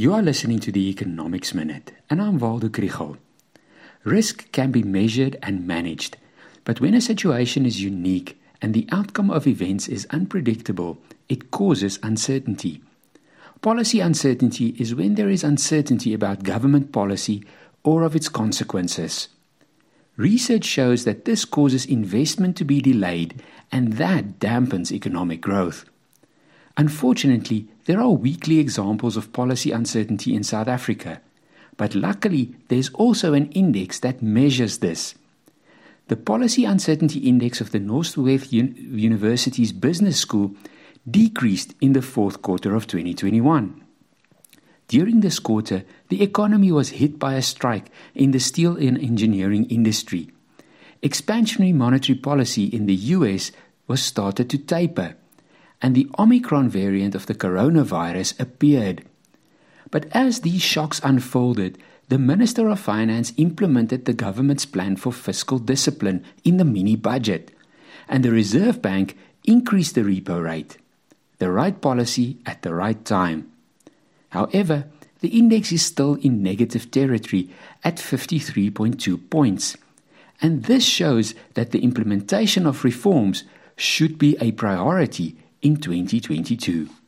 You are listening to the Economics Minute, and I'm Waldo Krugell. Risk can be measured and managed, but when a situation is unique and the outcome of events is unpredictable, it causes uncertainty. Policy uncertainty is when there is uncertainty about government policy or of its consequences. Research shows that this causes investment to be delayed and that dampens economic growth. Unfortunately, there are weekly examples of policy uncertainty in South Africa, but luckily there's also an index that measures this. The Policy Uncertainty Index of the Northwest Un- University's Business School decreased in the fourth quarter of 2021. During this quarter, the economy was hit by a strike in the steel and engineering industry. Expansionary monetary policy in the US was started to taper and the Omicron variant of the coronavirus appeared. But as these shocks unfolded, the Minister of Finance implemented the government's plan for fiscal discipline in the mini budget, and the Reserve Bank increased the repo rate. The right policy at the right time. However, the index is still in negative territory at 53.2 points. And this shows that the implementation of reforms should be a priority in 2022.